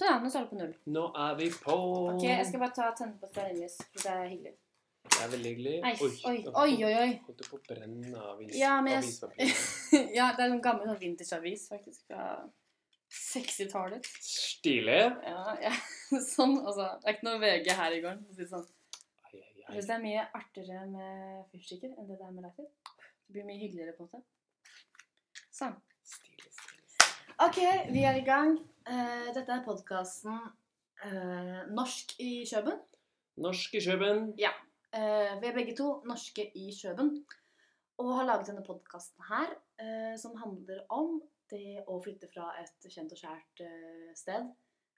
Sånn, ja. Nå står det på null. Nå er vi på. Ok, Jeg skal bare ta tenne på stearinlys, for det er hyggelig. Det er veldig hyggelig. Nei, oi, oi, oi, oi. Holdt du på å brenne avis, Ja, men jeg- ja, det er en gammel sånn vintage-avis, faktisk, fra 60-tallet. Stilig. Ja, ja. Sånn, altså. Det er ikke noe VG her i gården. si det Sånn. Jeg syns det er mye artigere med fyrstikker enn det det er med lighter. Det blir mye hyggeligere på måte. Sånn. Stilig. OK, vi er i gang. Eh, dette er podkasten Norsk i Kjøben. Norsk i Kjøben. Eh, vi er begge to norske i Kjøben. Og har laget denne podkasten her, eh, som handler om det å flytte fra et kjent og kjært eh, sted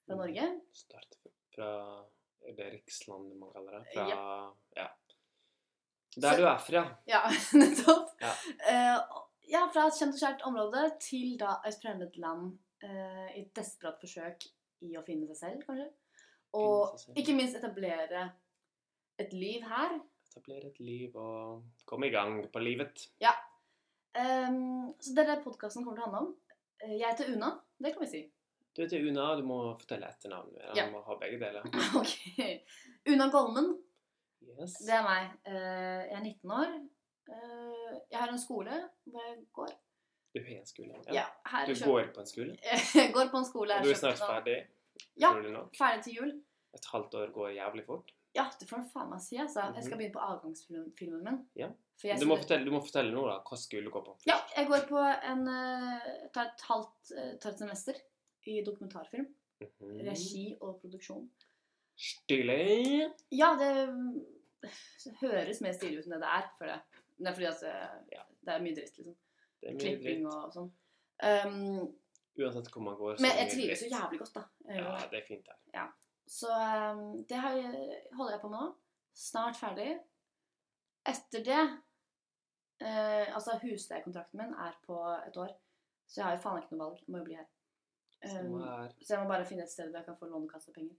fra Norge. Start fra det Rikslandet man kaller det? Fra Ja. Der Så- du er fra. Ja, nettopp. Ja. Eh, ja, fra et kjent og kjært område til da et fremmed land eh, i et desperat forsøk i å finne seg selv, kanskje. Og selv. ikke minst etablere et liv her. Etablere et liv og komme i gang på livet. Ehm, så det er det podkasten kommer til å handle om. Eh, jeg heter Una, det kan vi si. Du heter Una, du må fortelle etternavnet. Ja. Du må ha begge deler. ok. Una Golmen, Yes. det er meg. Eh, jeg er 19 år. Jeg har en skole hvor jeg går. Du har en skole. Ja, her Du kjøper. Går på en skole, går på en skole og du er snart ferdig. Ja. Ferdig til jul. Et halvt år går jævlig fort. Ja, det får du faen meg si, altså. Jeg skal Mhm. begynne på avgangsfilmen min. Ja. For Du må fortelle, du må fortelle nå, da. Hva skole du går på. Ja, jeg går på en eh, tar et halvt eh, tar et semester i dokumentarfilm. Mhm. Regi og produksjon. Stilig. Ja, det, det høres mer stilig ut enn det det er, føler jeg. Det er fordi at det, Ja. det er mye dritt, liksom. Mye Klipping dritt. og sånn. Um, Uansett hvor man går, så men jeg trives jo jævlig godt, da. Ja, det. er fint der. Så um, det har holder jeg på med nå. Snart ferdig. Etter det uh, Altså, husleiekontrakten min er på et år, så jeg har jo faen ikke noe valg. Jeg må jo bli her. Um, så jeg må bare finne et sted hvor jeg kan få lånekassepenger.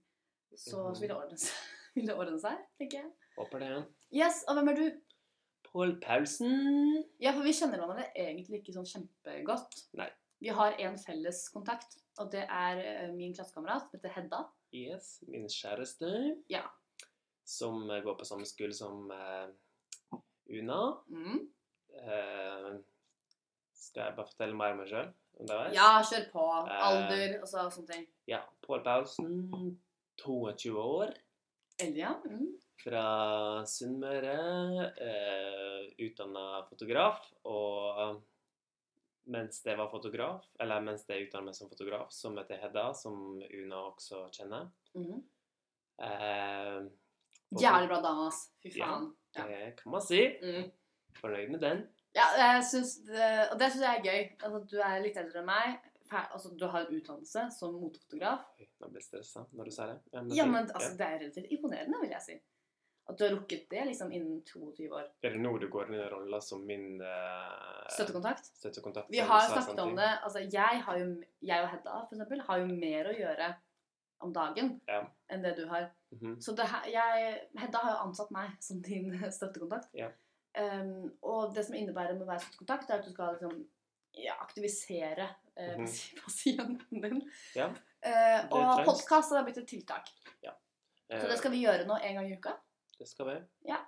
Så, så vil, det ordne seg, vil det ordne seg, tenker jeg. Håper det. Yes, Og hvem er du? Pål Paulsen. Ja, for vi kjenner hverandre egentlig ikke sånn kjempegodt. Nei. Vi har en felles kontakt, og det er eh, min klassekamerat som heter Hedda. Yes, min kjæreste. Ja. Som eh, går på samme skole som uh, Una. Mm. Uh, skal jeg bare fortelle mer om meg sjøl? Ja, kjør på. Alder og så, sånne ting. Ja, Pål Paulsen. 22 år. Elia? Mm. Fra Sunnmøre. Eh, Utdanna fotograf. Og mens jeg var fotograf, eller mens jeg utdannet meg som fotograf, så møtte jeg Hedda, som Una også kjenner. Mm. Eh, Jævlig bra dame, ass. Fy faen. Ja. Det kan man si. Mm. Fornøyd med den. Ja, jeg synes det, og det syns jeg er gøy. Altså, du er litt eldre enn meg. Altså, du har en utdannelse som motefotograf. Nå ble jeg stressa når du sier det. Ja, Ja, men altså, det er relativt imponerende, vil jeg si. At du har rukket det liksom innen 22 år. Er det nå du går inn i rolla som min uh, Støttekontakt. støttekontakt? Vi har snakket om det. Altså, jeg, har jo, jeg og Hedda for eksempel, har jo mer å gjøre om dagen Ja. enn det du har. Mhm. Så det jeg, Hedda har jo ansatt meg som din støttekontakt. Ja. Um, og det som innebærer med å være støttekontakt, er at du skal liksom, ja, aktivisere eh, mm -hmm. pasienten din. Ja, Eh, og podkast har blitt et tiltak. Eh, Så det skal vi gjøre nå en gang i uka. det skal vi. Ja.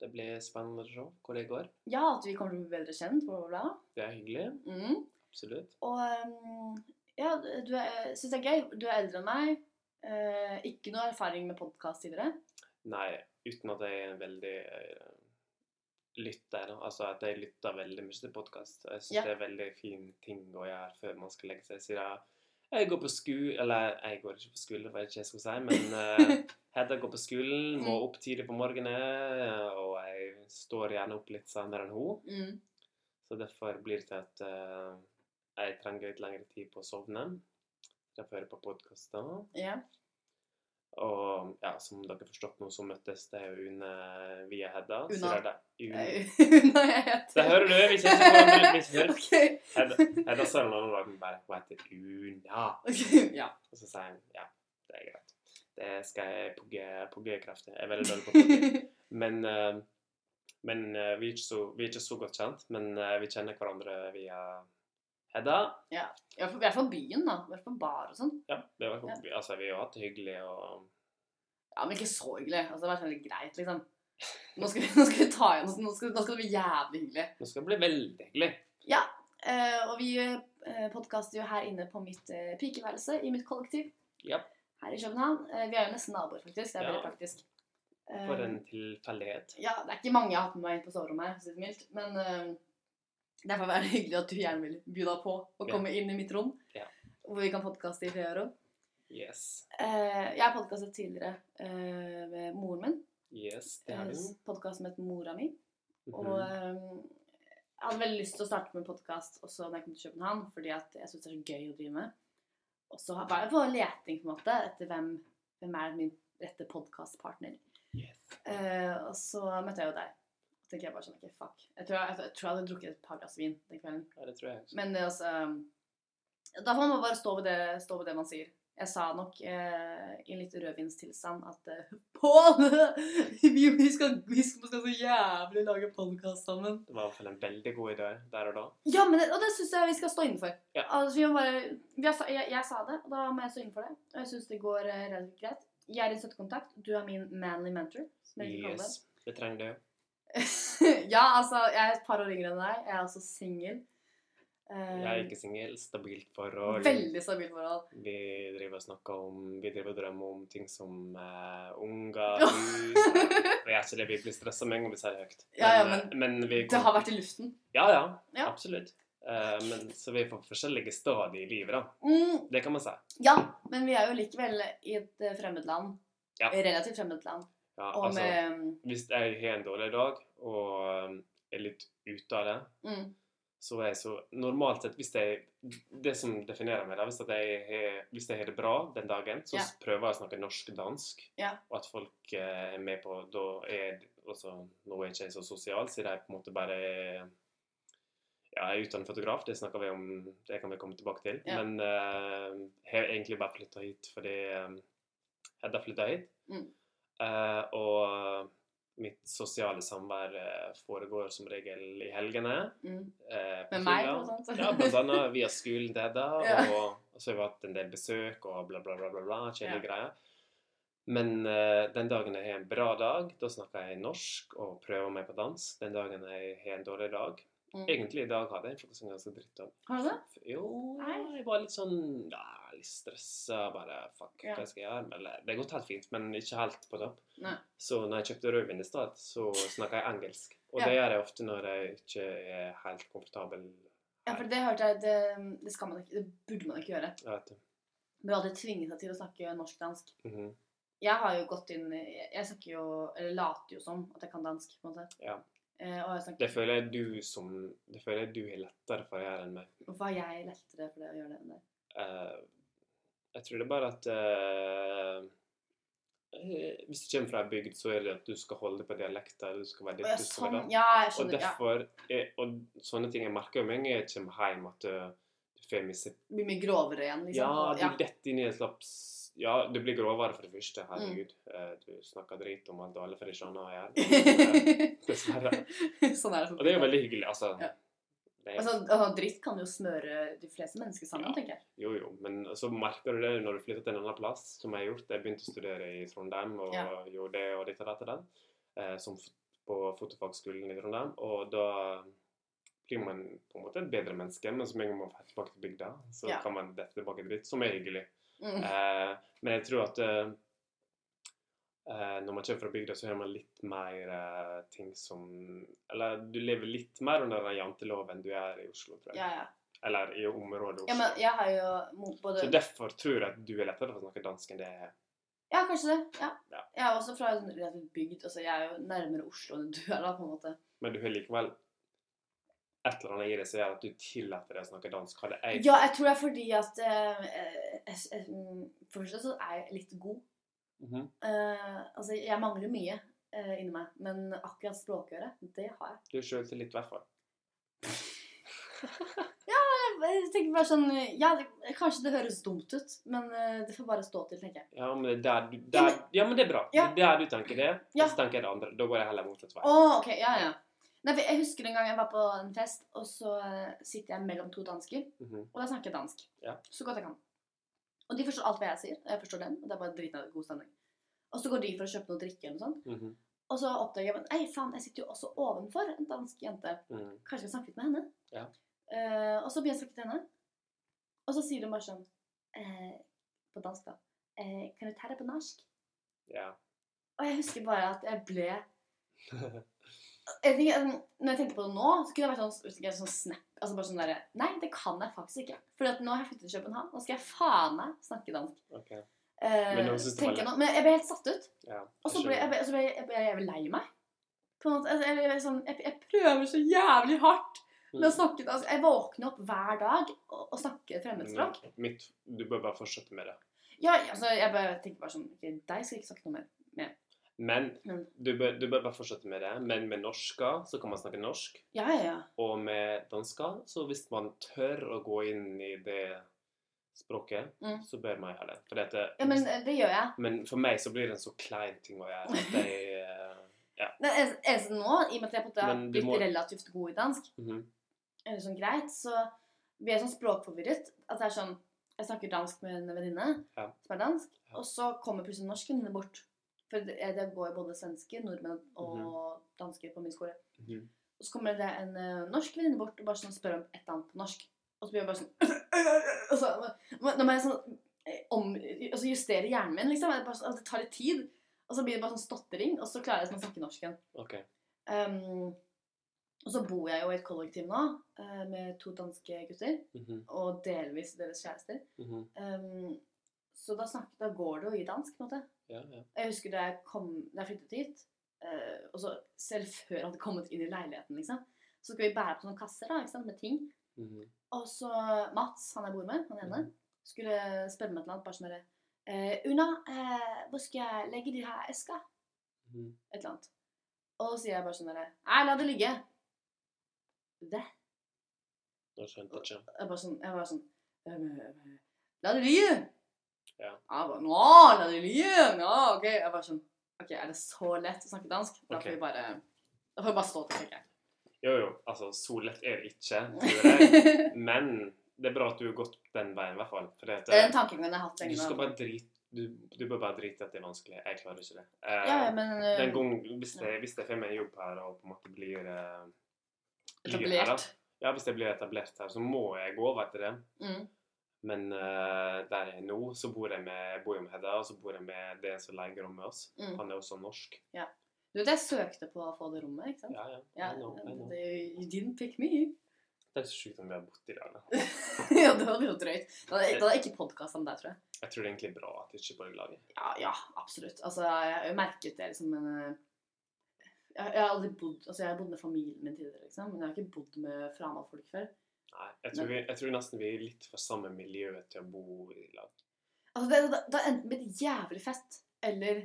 Det blir spennende å se hvor det går. Ja, at vi kommer til å bli bedre kjent. Bla, bla, bla. Det er hyggelig. Mm. Absolutt. Og um, ja, du er- syns det er gøy. Du er eldre enn meg. Eh, ikke noe erfaring med podkast tidligere. Nei, uten at jeg er en veldig eh, lytter. Altså at jeg lytter veldig mye til podkast. Jeg syns Ja. det er veldig fin ting å gjøre før man skal legge seg. Siden jeg går på skole Eller jeg går ikke på skole, det var ikke jeg skulle si, men uh, Hedda går på skolen, må Mm. opp tidlig på morgenen, og jeg står gjerne opp litt senere enn hun. Mm. Så derfor blir det til at uh, jeg trenger litt lengre tid på å sovne. Derfor hører jeg på podkaster. Ja. Og ja, som dere har forstått nå, så møttes det jo Une via Hedda. Una. det- Une. Una jeg heter. Det hører du! Vi kjenner på hverandre. vi kjenner- Hedda, Hedda sa en annen dag men bare Hun heter Una. Okay, Ja. Og så sier hun ja, det er greit. Det skal jeg pugge, pugge kraftig. Jeg er veldig dårlig på pugging. Men, eh, men eh, vi, er så, vi er ikke så godt kjent. Men eh, vi kjenner hverandre via Hedda? Ja, i hvert fall- byen, da. I hvert fall bar og sånn. Ja, det var, altså, vi har hatt det hyggelig og Ja, men ikke så hyggelig. Altså, det har vært veldig greit, liksom. Nå skal vi, nå skal vi ta igjen. Nå nå skal det bli jævlig hyggelig. Nå skal det bli veldig hyggelig. Ja, eh, og vi eh, podkaster jo her inne på mitt eh, pikeværelse i mitt kollektiv Ja, her i København. Vi er jo nesten naboer, faktisk. Det er Ja. veldig praktisk. For en tilfeldighet. Ja, det er ikke mange jeg har hatt med meg inn på soverommet her, for å er det eh, hyggelig at du gjerne vil by deg på å komme inn i mitt rom. Hvor vi kan podkaste i flere år. Yes. Uh, jeg har podkastet tidligere uh, med moren min. Yes, det har du. Podkast som het Mora mi. Og Mhm. eh, jeg hadde veldig lyst til å starte med podkast også når jeg kom til København, fordi at jeg syns det er så gøy å drive med. Og så var jeg på leting på en måte etter hvem, hvem er min rette podkastpartner. Yes. Eh, og så møtte jeg jo deg. Tenker jeg bare sånn, ok, fuck. Jeg tror jeg, jeg, tror jeg hadde drukket et par glass vin den kvelden. Ja, det tror jeg også. Men det, altså Da får man bare stå ved det, stå ved det man sier. Jeg sa nok eh, i litt rødvinstilstand at eh, Pål! vi, vi, skal, vi skal skal så jævlig lage podkast sammen. Det var i hvert fall en veldig god idé der og da. Ja, men det, og det syns jeg vi skal stå innenfor. Ja. Altså, bare, vi har, jeg, jeg sa det, og da må jeg stå innenfor det. Og jeg syns det går eh, relativt greit. Jeg er din støttekontakt. Du er min manly mentor. Yes, det trenger det jo. ja, altså, jeg er et par år yngre enn deg. Jeg er også singel. Eh, Jeg er ikke singel, stabilt forhold. Veldig stabilt forhold. Vi driver og snakker om Vi driver og drømmer om ting som uh, unger, hus Og er ikke vi blir stressa med en gang vi sier høyt. Ja, ja, men, men vi Det har vært i luften. Ja, ja. Ja. Absolutt. Uh, men, så vi er på forskjellige stadier i livet, da. Mm, Det kan man si. ja, men vi er jo likevel i et eh, fremmed land. Ja. Relativt fremmed land. Ja, Og altså, med hvis jeg har en dårlig dag og um, er litt ute av det, mm, så er jeg så Normalt sett, hvis jeg Det som definerer meg, da, hvis, jeg hvis jeg har det bra den dagen, så Ja. prøver jeg å snakke norsk-dansk. Ja. Og at folk eh, er med på Da er også, Nå er jeg ikke så sosial, siden jeg på en måte bare er ja, jeg er utdannet fotograf, det snakker vi om, det kan vi komme tilbake til. Ja. Men eh, jeg har egentlig bare flytta hit fordi um, Hedda flytta hit. Mm. Eh, og mitt sosiale samvær eh, foregår som regel i helgene. mm. Eh, på Med meg, blant annet. Ja, blant annet via skolen til Hedda. Ja. Og, og så har vi hatt en del besøk og bla, bla, bla. bla, bla Kjedelige Ja. greier. Men eh, den dagen jeg har en bra dag, da snakker jeg norsk og prøver meg på dans. Den dagen jeg har en dårlig dag Mm. Egentlig i dag hadde jeg en ganske drittdag. Har du det? Jo, jeg var litt sånn ja, litt stressa. Bare fuck, hva skal jeg gjøre? Eller, det har gått helt fint, men ikke helt på topp. Nei. Så når jeg kjøpte rødvin i stad, så snakka jeg engelsk. Og det gjør jeg ofte når jeg ikke er helt komfortabel. Ja, for det hørte jeg, det, det skal man ikke, det burde man ikke gjøre. Jeg vet det. Bør aldri tvinge seg til å snakke norsk-dansk. Mhm. Jeg har jo gått inn Jeg snakker jo Eller later jo som at jeg kan dansk, på en måte. Ja. Eh, snakker, Det føler jeg du som Det føler jeg du har lettere for å gjøre enn meg. Hvorfor har jeg lettere for det å gjøre det enn deg? Eh, jeg tror det er bare at eh, eh, Hvis du kommer fra ei bygd, så er det at du skal holde på dialekter. Du skal være Å, ditt, du skal være sånn, ja, jeg Og skjønner. Ja. derfor er, Og sånne ting jeg merker jo med en gang jeg kommer hjem, at uh, du får misse Det blir mye grovere igjen, liksom. Ja, du ja. detter inn i et slags Ja, du blir grovere for det første. Herregud. Mm. du snakker drit om alt og alle, det skjønner jeg gjør. Dessverre. sånn er det. Og det er jo veldig hyggelig. Altså, Ja. Altså, altså, dritt kan jo smøre de fleste mennesker sammen, Ja. tenker jeg. jo, jo. Men så merker du det når du flytter til en annen plass, som jeg har gjort. Jeg begynte å studere i Trondheim og Ja. gjorde det og ditt og datt og den. Eh, som på fotofagskolen i Trondheim. Og da blir man på en måte et bedre menneske, men med en gang man får tilbake til bygda, så Ja. kan man dette tilbake dit, som er hyggelig. Mm. Eh, men jeg tror at eh, når man kommer fra bygda, så hører man litt mer eh, ting som Eller du lever litt mer under den janteloven du er i Oslo, tror jeg. Ja, ja. Eller i området Oslo. ja, men jeg har jo både Så derfor tror jeg at du er lettere for å snakke dansk enn det jeg er. Ja, kanskje det. Ja. Ja. Jeg er også fra en relativt bygd. Altså, jeg er jo nærmere Oslo enn du er, da, på en måte. Men du har likevel et eller annet i det som gjør at du tillater deg å snakke dansk. Hadde jeg Ja, jeg tror det er fordi at eh, eh, jeg- jeg- mm, For det første så er jeg litt god. Eh, altså, jeg mangler mye uh, inni meg, men akkurat språkøre, det har jeg. Du sjøltillit, i hvert fall. Jeg tenker bare sånn Ja, det, kanskje det høres dumt ut, men eh, det får bare stå til, tenker jeg. Ja, men det er der du der, Ja, men det er bra. Ja. Det er der du tenker det, Ja. og så tenker jeg det andre. Da går jeg heller motsatt vei. Oh, okay. ja, ja. Nei, for Jeg husker en gang jeg var på en fest, og så sitter jeg mellom to dansker. Mhm. Og da snakker jeg dansk. Ja. Så godt jeg kan. Og de forstår alt hva jeg sier. og Jeg forstår dem. Og det er bare drita god stemning. Og så går de for å kjøpe noe drikke eller noe sånt. Mhm. Og så oppdager jeg Ei, faen, jeg sitter jo også ovenfor en dansk jente. Mhm. Kanskje jeg kan snakke litt med henne? Ja. Uh, og så begynner jeg å snakke til henne. Og så sier hun bare sånn eh, På dansk, da. Eh, kan du ta det på norsk? Ja. Og jeg husker bare at jeg ble jeg tenker, um, Når jeg tenker på det nå, så kunne det vært sånn, ikke, sånn snap. Altså bare sånn der, Nei, det kan jeg faktisk ikke. For nå har jeg flyttet til København. Nå skal jeg faen meg snakke dansk. Ok. Eh, Men nå jeg men jeg ble helt satt ut. Ja. Og så ble jeg, skjønner. ble, jeg, jeg, ble, jeg ble lei meg. På en måte, altså, jeg, jeg, sånn, jeg, jeg prøver så jævlig hardt med å Mm. snakke altså, Jeg våkner opp hver dag og, og snakker fremmedspråk. Mitt, du bør bare fortsette med det. Ja, altså, jeg bare tenker bare sånn Deg skal jeg ikke snakke noe mer. Men Men- du bør, du bør bare fortsette med det. Men med norsker så kan man snakke norsk. Ja, ja. Og med dansker, så hvis man tør å gå inn i det språket, Mm. så bør man gjøre det. For dette, ja men eh, det gjør jeg. men for meg så blir det en så klein ting å gjøre. At jeg, ja. Men en- eneste nå, i og med at jeg på har blitt må- relativt god i dansk, mhm. eller sånn greit, så blir jeg sånn språkforvirret. At det er sånn Jeg snakker dansk med en venninne Ja. som er dansk, og så kommer plutselig norsken norsk bort. For det, det går både svenske, nordmenn og dansker på min skole. Mhm. Og så kommer det en uh, norsk venninne bort og bare sånn spør om et eller annet på norsk. Og så blir jeg bare sånn og så, må- Nå må jeg sånn eh, om, altså justere hjernen min, liksom. Sånn- det tar litt tid. Og så blir det bare sånn stotring, og så klarer jeg sånn å snakke norsk igjen. Okay. Um, og så bor jeg jo i et kollektiv nå eh, med to danske gutter. Mhm. Og delvis deres kjærester. Mhm. Um, så da, snakker, da går det jo i dansk. på en måte. Ja, ja. Jeg husker da jeg, kom, da jeg flyttet hit, uh, og så selv før jeg hadde kommet inn i leiligheten, liksom, så skulle vi bære på noen kasser da, sant, med ting. Mhm. Og så Mats, han jeg bor med, han ene, skulle spørre meg et eller annet. bare sånn eh, Una, eh, hvor skal jeg legge de her eska? Mm. Et eller annet. Og så sier jeg bare sånn derre Nei, la det ligge. Det? Da skjønte jeg ikke. Jeg bare sånn, jeg bare sånn «Eh, eh, La det ligge! Ja. Jeg bare, Nå, la det ligge! Ja, ok. Jeg bare sånn Ok, er det så lett å snakke dansk? Da får får vi bare Da får vi bare stå til, tenker jeg. Jo, jo. Altså, så lett er det ikke. tror jeg. Men det er bra at du har gått den veien, i hvert fall. For det er en tankegang jeg har hatt du lenge skal bare drite du, du bør bare drite i at det er vanskelig. Jeg klarer ikke det. Eh, Ja, men eh, den gang, hvis, jeg, hvis jeg får meg jobb her og på en måte blir, eh, blir her, etablert. ja, hvis jeg blir etablert her, så må jeg gå over til det. Mm. Men uh, der jeg er nå, så bor jeg med, bor med Hedda, og så bor jeg med det som leier rommet oss. Mm. Han er også norsk. Du vet, jeg søkte på å få det rommet, ikke sant? Ja, ja. Ja, I know, I know. det, you didn't pick me. Det er så sjukt om vi har bodd i lag, da. ja, det hadde jo drøyt. Da hadde da hadde ikke podkast om deg, tror jeg. Jeg tror det er egentlig bra at vi ikke bor i lag. Ja, ja, absolutt. Altså, jeg har jo merket det, liksom, men eh, jeg, jeg har aldri bodd Altså, jeg har bodd med familien min tidligere, liksom, men jeg har ikke bodd med fremmedfolk før. Nei, jeg tror, vi, jeg tror nesten vi er litt for samme miljø til å bo i lag. Altså, det, det, det med et jævlig fett eller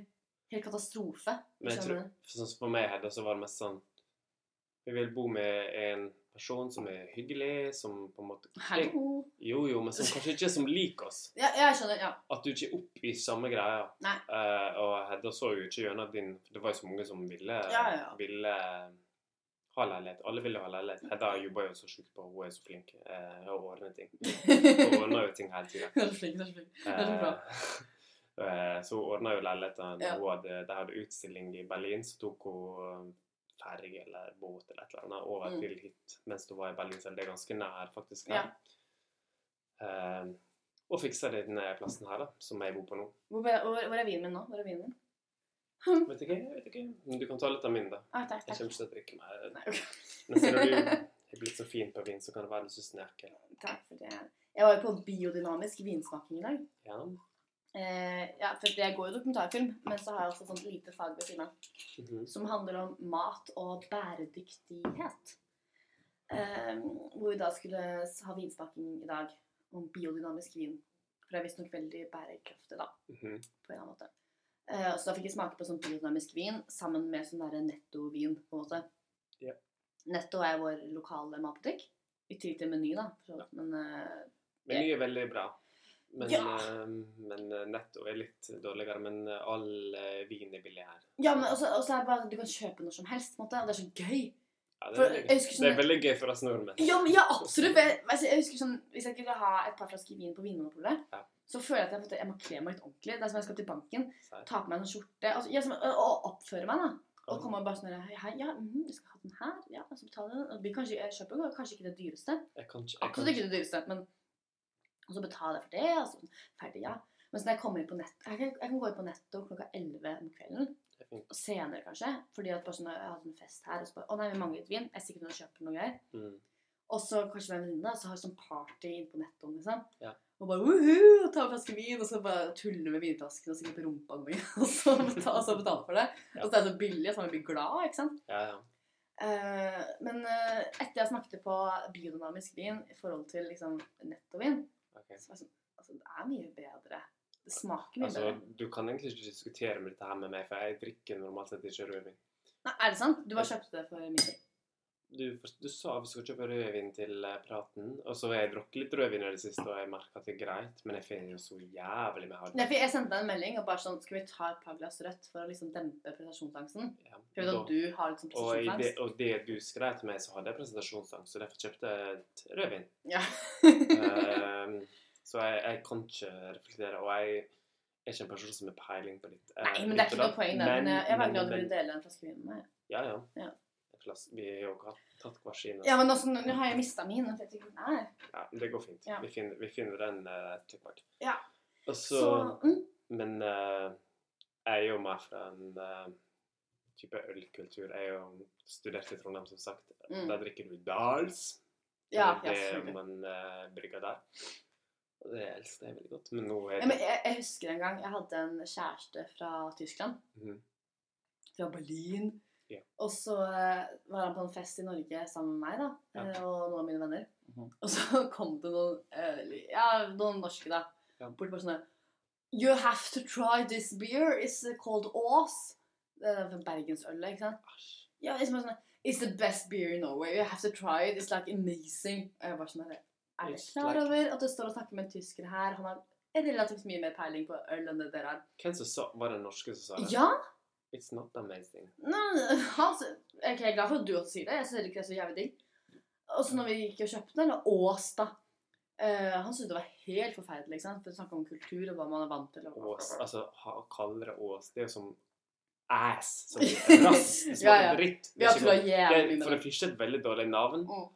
helt katastrofe. Men jeg tror, sånn som for meg Hedda, så var det mest sånn Vi vil bo med en person som er hyggelig, som på en måte Hallo. Jo, jo, men som kanskje ikke som liker oss. Ja, jeg skjønner. Ja. At du ikke er opp i samme greia. Nei. Uh, og Hedda så jo ikke gjennom din det var jo så mange som ville, Ja, ja. ville ha leilighet. Alle ville ha leilighet. Hedda jobber jo så sjukt på, hun er så flink eh, å ordne ting. Hun ordner jo ting hele tida. Er så flink. Du er så flink. er så bra. Eh, så hun ordna jo leiligheter. Ja. Hun hadde, de hadde utstilling i Berlin, så tok hun ferge eller båt eller et eller annet over Mm. til hit mens hun var i Berlin. Så det er ganske nær, faktisk. Ja. her. Eh, og fiksa denne plassen her, da, som jeg bor på nå. Hvor, hvor, hvor er vinen min nå? Hvor er vinen min? Vet ikke, jeg vet ikke. Men Du kan ta litt av min, da. Ah, takk, Jeg kommer ikke til å drikke mer. Nei, ok. Men siden du er blitt så fin på vin, så kan det være du syns den takk for det. Jeg var jo på biodynamisk vinsmaking i dag. Ja. Eh, ja, for jeg går jo dokumentarfilm, men så har jeg også sånt lite fag ved siden av. Mhm. som handler om mat og bæredyktighet. Eh, hvor vi da skulle ha vinsmaking i dag om biodynamisk vin. For det er visstnok veldig bærekraftig, da, Mhm. på en eller annen måte. Eh, så da fikk jeg smake på sånn biodynamisk vin sammen med sånn derre nettovin, på en måte. Ja. Netto er vår lokale matbutikk. I tillegg til Meny, da. Så. Men uh, Meny er veldig bra. Men, Ja. uh, men netto er litt dårligere. Men all vin er billig her. ja, men også, også er det bare du kan kjøpe når som helst, på en måte. Og det er så gøy. Ja, det, For er veldig, husker det er sånn- veldig gøy for oss nordmenn. Ja, men ja, absolutt. Jeg, jeg husker sånn, Hvis jeg skulle ha et par flasker vin på Vinmonopolet, Ja. Så føler jeg at jeg, på jeg må kle meg litt ordentlig. Det er som jeg skal til banken, ta på meg en skjorte altså, jeg, som, og, og oppføre meg. da. Og komme bare sånn hei, ja, mm, jeg skal ha den her, ja, og så betaler jeg den. Og kanskje, jeg kjøper kanskje ikke det dyreste, Jeg kan jeg absolutt ikke det dyreste, men og så betaler jeg for det, og så ferdig, ja. Men så når jeg kommer inn på nett, jeg kan, jeg kan gå inn på netto klokka 11 om kvelden, og senere kanskje, fordi at bare sånn, jeg hadde en fest her, og så bare, å nei, vi mangler et vin, jeg sikkert og kjøper noe greier. Mm. Og så kanskje med en venninne, så har vi sånn party inn på nettoen, liksom. Ja. Og bare woohoo, ta en flaske vin, og så bare tulle med vinflasken og sikkert på rumpa mi. og så betale, og så betale for det. Ja. Og så er det så billig, så man blir glad, ikke sant? Ja, ja. Uh, men uh, etter jeg snakket på biodynamisk vin i forhold til liksom nettovin, okay. så var jeg sånn, altså det er mye bedre. Det smaker mye Altså, bedre. du kan egentlig ikke diskutere med dette her med meg, for jeg drikker normalt sett ikke rødvin. Nei, er det sant? Du bare kjøpte det for middag? Du, du sa vi skulle kjøpe rødvin til eh, praten, og så har jeg drukket litt rødvin i det siste, og jeg merker at det er greit, men jeg finner jo så jævlig med. Nei, for jeg sendte deg en melding og bare sånn Skal vi ta et par glass rødt for å liksom dempe prestasjonsangsten? Ja, For da- du har litt sånn og, det, og det du skrev til meg, så hadde jeg presentasjonsangst, så derfor kjøpte jeg et rødvin. Ja. um, så jeg, jeg kan ikke reflektere, og jeg er ikke en person som har peiling på litt. eh, Nei, men det er ikke noe poeng datt. Men jeg, jeg var glad du vil ville dele en flaske vin med meg. Ja, ja. Ja. En Vi har jo tatt hver sin. Ja, men også, nå har jeg mista min. og jeg er. Ja, det går fint. Ja. Vi, finner, vi finner den uh, etter hvert. Ja. Og så, mm, Men uh, jeg er jo mer fra en uh, type ølkultur. Jeg er jo studert i Trondheim, som sagt. Mm. Der drikker du Dals. Ja, det er det man uh, brygger der. Og det elsker jeg veldig godt. Men nå er ja, men jeg, jeg husker en gang jeg hadde en kjæreste fra Tyskland. Mm. Fra Berlin. Ja. Og så eh, var han på en fest i Norge sammen med meg da, Ja. eh, og noen av mine venner. Mhm. Og så kom det noen, eh, ja, noen norske da, Ja. bort på sånn You have to try this beer. It's called Aas. Det er Bergensølet, ikke sant? Ja, Ja, liksom sånn It's the best beer in Norway. You have to try it. It's like amazing. Og jeg bare sånn Er du klar over at du står og snakker med en tysker her? Han har relativt mye mer peiling på øl enn det dere har. Hvem som sa Var det norske som sa det? Ja! It's not amazing. Nei, han, jeg er glad for at du også sier det. Jeg synes ikke det så jævlig digg. Og så når vi gikk og kjøpte den, eller Ås, da eh, Han syntes det var helt forferdelig. ikke sant? For å snakke om kultur og hva man er vant til. Ås, altså ha, kalle det Ås, det er jo som ass. Som rass. Ja, ja. dritt. Det er Det er for det. første et veldig dårlig navn. Mm.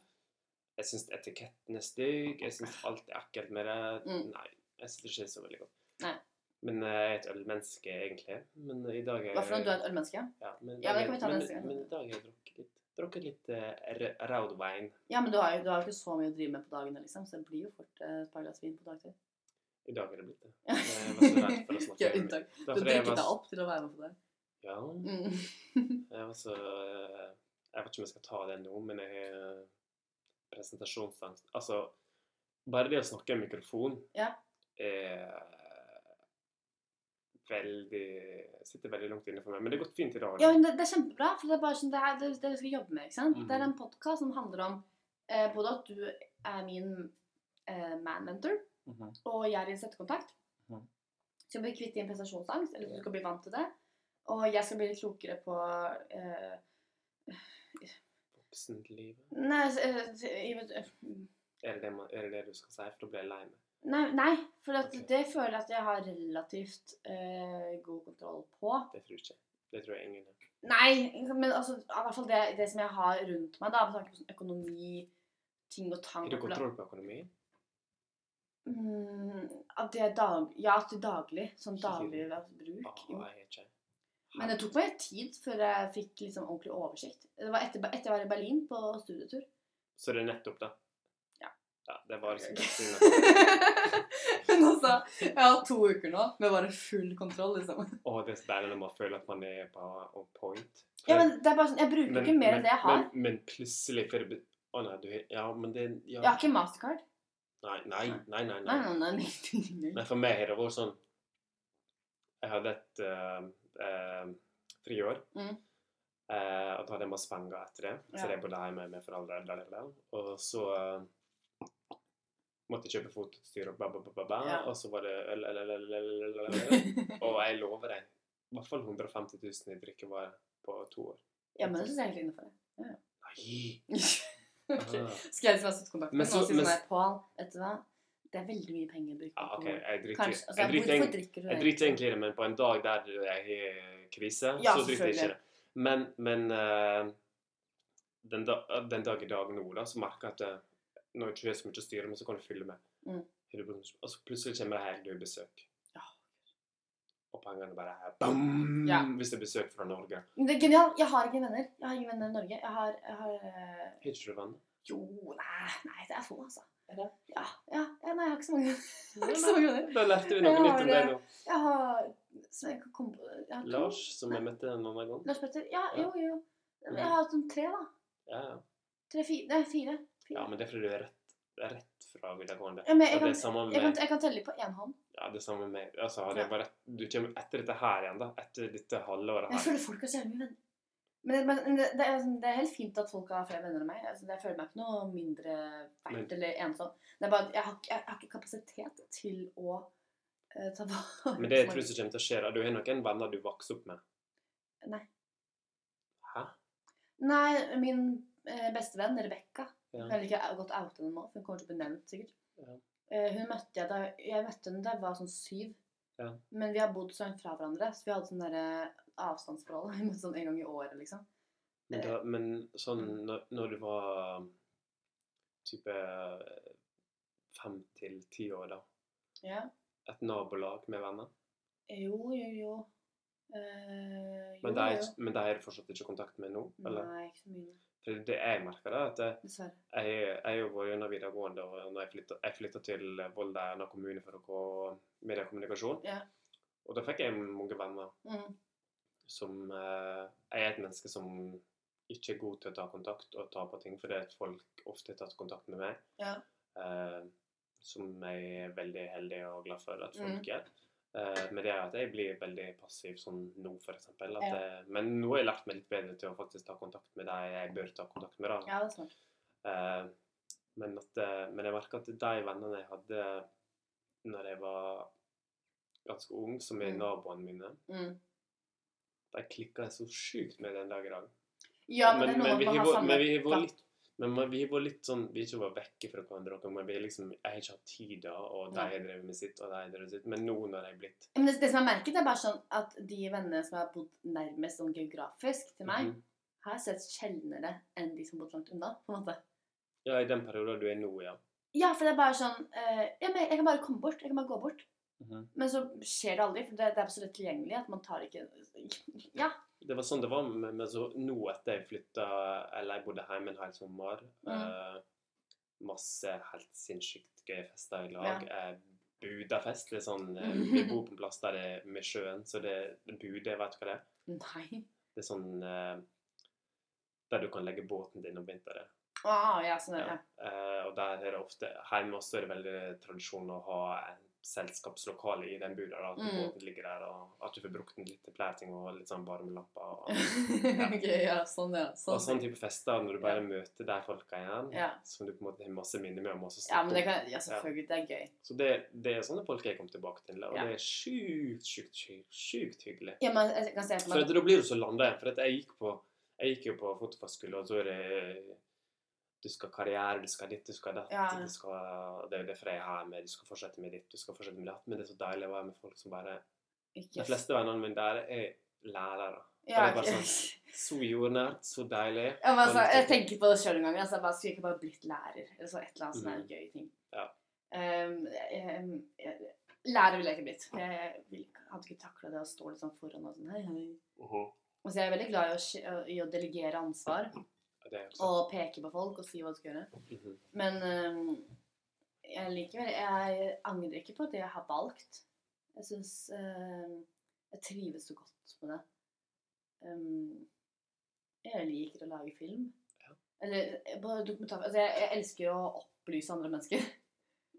Jeg syns etiketten er stygg. Jeg syns alt er ekkelt med det. Mm. Nei, jeg syns det ikke så veldig godt. Nei. Men eh, jeg er et ølmenneske, egentlig. Men i dag er Hva for noe? Du er et ølmenneske? Ja, men, Ja, det kan vi ta men, neste gang. Men i dag har jeg drukket litt, drukket litt uh, raudwein. Ja, men du har jo du har jo ikke så mye å drive med på dagene, liksom. Så det blir jo fort uh, et par glass vin på dagtid. I dag er det blitt det. Jeg var så redd for å snakke om. Det Du drikket deg opp til å være med på det. Ja, Mm. jeg var så uh, Jeg vet ikke om jeg skal ta det nå, men jeg har presentasjonsangst. Altså, bare det å snakke i mikrofon Ja. er veldig Sitter veldig langt inne for meg. Men det har gått fint i dag. Ja, men det, det er kjempebra, for det er bare sånn, det er det, det vi skal jobbe med. ikke sant? Mhm. Det er en podkast som handler om eh, både at du er min eh, man-mentor, Mhm. og jeg er din støttekontakt. Mhm. Så jeg blir kvitt din prestasjonsangst, eller du skal bli vant til det. Og jeg skal bli litt klokere på eh, Voksenlivet. Nei, eh, i- eh, Er det det, er det det du skal si? For da blir jeg lei meg. Nei, nei for det føler jeg at jeg har relativt uh, god kontroll på. Det tror jeg ikke. Det tror jeg ingen gjør. Nei, men altså, i hvert fall det, det som jeg har rundt meg, da, med tanke på sånn økonomi, ting og tang Har du kontroll på økonomi? Mm, at det er dag, ja, til daglig. Sånn daglig bruk. Ah, jeg ikke. Men det tok meg tid før jeg fikk liksom ordentlig oversikt. Det var etter, etter jeg var i Berlin på studietur. Så det er nettopp det? Ja. Det var sikkert. Men altså, jeg har to uker nå med bare full kontroll, liksom. Å, det er så deilig når man føler at man er på on point. Ja, men det er bare sånn, Jeg bruker ikke mer enn det jeg har. Men, men plutselig for det Å nei, du Ja, men det ja. Jeg har ikke mastercard. Nei, nei, nei. nei, Nei, nei. nei, nei, nei, nei. Men for meg har det vært sånn Jeg hadde et uh, uh, friår. Mm. Uh, og da hadde jeg masse penger etter det, Ja. det bodde hjemme med foreldre. Og så eh, måtte kjøpe fotoutstyr og bla, bla, bla. Ja. Og så var det øl, øl, øl, øl, øl, øl, øl, øl. Og jeg lover deg i hvert fall 150 000 i drikkevarer på to år. Ja, men det syns jeg innenfor det. Nei, Ai. Ah. Skal jeg liksom ha kontakt med noen og si sånn her, Pål, vet du hva? Det er veldig mye penger å bruke på Ja, ok, alkohol. jeg driter, altså, jeg, driter, hvorfor drikker du jeg driter egentlig i det, men på en dag der jeg har krise, Ja, så driter jeg ikke det. Men, men uh, den, da, den dag i dag nå, da, så merker jeg at det, når jeg ikke har så mye å styre med, så kan du fylle med. Mm. så plutselig kommer det helt død besøk. Ja. Og pengene bare er bam, Ja. hvis det er besøk fra Norge. Det er genialt. Jeg har ikke venner. Jeg har ingen venner i Norge. Jeg har, jeg har eh, Har ikke du venner? Jo, nei, nei, det er få, altså. Er det? Ja, ja, ja, nei, jeg har ikke så mange. Har ikke så mange venner. Da lærte vi noe har, nytt om deg nå. Jeg har jeg på jeg har to. Lars, som jeg møtte en annen gang. Lars Petter? Ja, Ja. jo, jo. Jeg har hatt sånn tre, da. Ja, ja. Tre, fire. Nei, fire. Fire. ja, men det er fordi du er rett, rett fra videregående. Ja, men jeg kan, med, jeg, kan, jeg kan telle på én hånd. Ja, det samme med Altså, hadde Ja. Du kommer etter dette her igjen, da. Etter dette halvåret Jeg føler folk har så mye venner. Men, det, men det, det, er, sånn- det er helt fint at folk har flere venner enn meg. Altså, jeg føler meg ikke noe mindre verdt eller ensom. Det er bare at jeg har, jeg har ikke kapasitet til å uh, ta vare Men det jeg tror som kommer til å skje, da Du har noen venner du vokste opp med. Nei. Hæ? Nei, min eh, bestevenn Rebekka Ja. Vil ikke godt out henne nå, for hun kommer til å bli nevnt, sikkert. Ja. Eh, hun møtte jeg da Jeg møtte henne da jeg var sånn syv. Ja. Men vi har bodd så langt fra hverandre, så vi hadde sånn derre avstandsforhold. Vi møttes sånn en gang i året, liksom. Men, da, men sånn når, når du var type fem til ti år, da. Ja. Et nabolag med venner. Jo, jo, jo. Eh, jo, Men de, er det fortsatt ikke kontakt med nå? Eller? Nei, ikke så mye. For det jeg merker, da, at jeg, jeg har vært gjennom videregående, og når jeg flytta, jeg flytta til Volda Erna kommune for å gå mediekommunikasjon. Ja. Og da fikk jeg mange venner Mm. som eh, Jeg er et menneske som ikke er god til å ta kontakt og ta på ting, fordi at folk ofte har tatt kontakt med meg. Ja. eh, som jeg er veldig heldig og glad for at folk Mm. gjør. Eh, men det er at jeg blir veldig passiv sånn nå, eksempel. Ja. men nå har jeg lært meg litt bedre til å faktisk ta kontakt med de jeg bør ta kontakt med. da. ja, det er sant. Eh, men, eh, men jeg merker at de vennene jeg hadde når jeg var ganske ung, som er Mm. naboene mine, Mm. de klikka jeg så sjukt med den dag i dag. Ja, men, samme men vi har vært litt men man- vi var litt sånn Vi ikke vært vekke fra hverandre, men vi er liksom, jeg har ikke hatt tid da, og de har drevet med sitt, og de har drevet sitt. Men nå når jeg er blitt Men det, det som jeg merket, er bare sånn at de vennene som har bodd nærmest sånn geografisk til meg, Mhm. har jeg sett sjeldnere enn de som har bodd langt unna. på en måte. Ja, i den perioden du er nå, ja. Ja, for det er bare sånn uh, ja, men Jeg kan bare komme bort. Jeg kan bare gå bort. Mhm. Men så skjer det aldri, for det, det er så lett tilgjengelig at man tar ikke Ja. Det var sånn det var, men så nå etter jeg flytta Eller jeg bodde hjemme en hel sommer. Mm. eh, masse helt sinnssykt gøye fester i lag. Eh, Budafest. Det er sånn eh, Vi bor på en plass der det er med sjøen, så det er Bude, vet du hva det er? Nei. Det er sånn eh, Der du kan legge båten din om vinteren. Ah, ja, sånn, Ja. ja. Eh, og der er det ofte Hjemme også er det veldig tradisjon å ha en selskapslokale i den buda. da, At Mm. båten ligger der, og at du får brukt den litt til flere ting, og litt sånn varmelamper. Og, ok, ja, sånn, ja. Sånn. og sånn type fester når du bare Ja. møter de folka igjen, Ja. som du på en måte har masse minner med. og masse Ja, men det kan, ja, selvfølgelig. Det er gøy. Så det, det er sånne folk jeg kommer tilbake til, og Ja. det er sjukt, sjukt, sjukt, sjukt hyggelig. Ja, men jeg kan se for For meg at da blir du så landa igjen. For jeg gikk på jeg gikk jo på fotofagskole, og så er det Du skal karriere, du skal ditt, du skal datt. Ja. Du skal, det er jo derfor jeg er her med Du skal fortsette med ditt, du skal fortsette med datt. Men det er så deilig å være med folk som bare ikke De fleste vennene mine der er lærere. Ja, det er bare sånn- Så jordnært, så deilig. Ja, men altså, jeg tenker på det sjøl en gang. Altså, jeg bare skulle ikke bare blitt lærer. Eller så et eller annet sånn mm. gøy ting. Ja. Um, jeg, jeg, lærer ville jeg ikke blitt. Jeg hadde ikke takla det å stå litt sånn foran og sånn hei, hei. Mhm. Altså, jeg er veldig glad i å, i å delegere ansvar Er og peke på folk og si hva de skal gjøre. Mhm. Men um, jeg likevel Jeg angrer ikke på det jeg har valgt. Jeg syns uh, Jeg trives så godt med det. Um, jeg liker å lage film. Ja. Eller bare dokumentar altså jeg, jeg elsker å opplyse andre mennesker.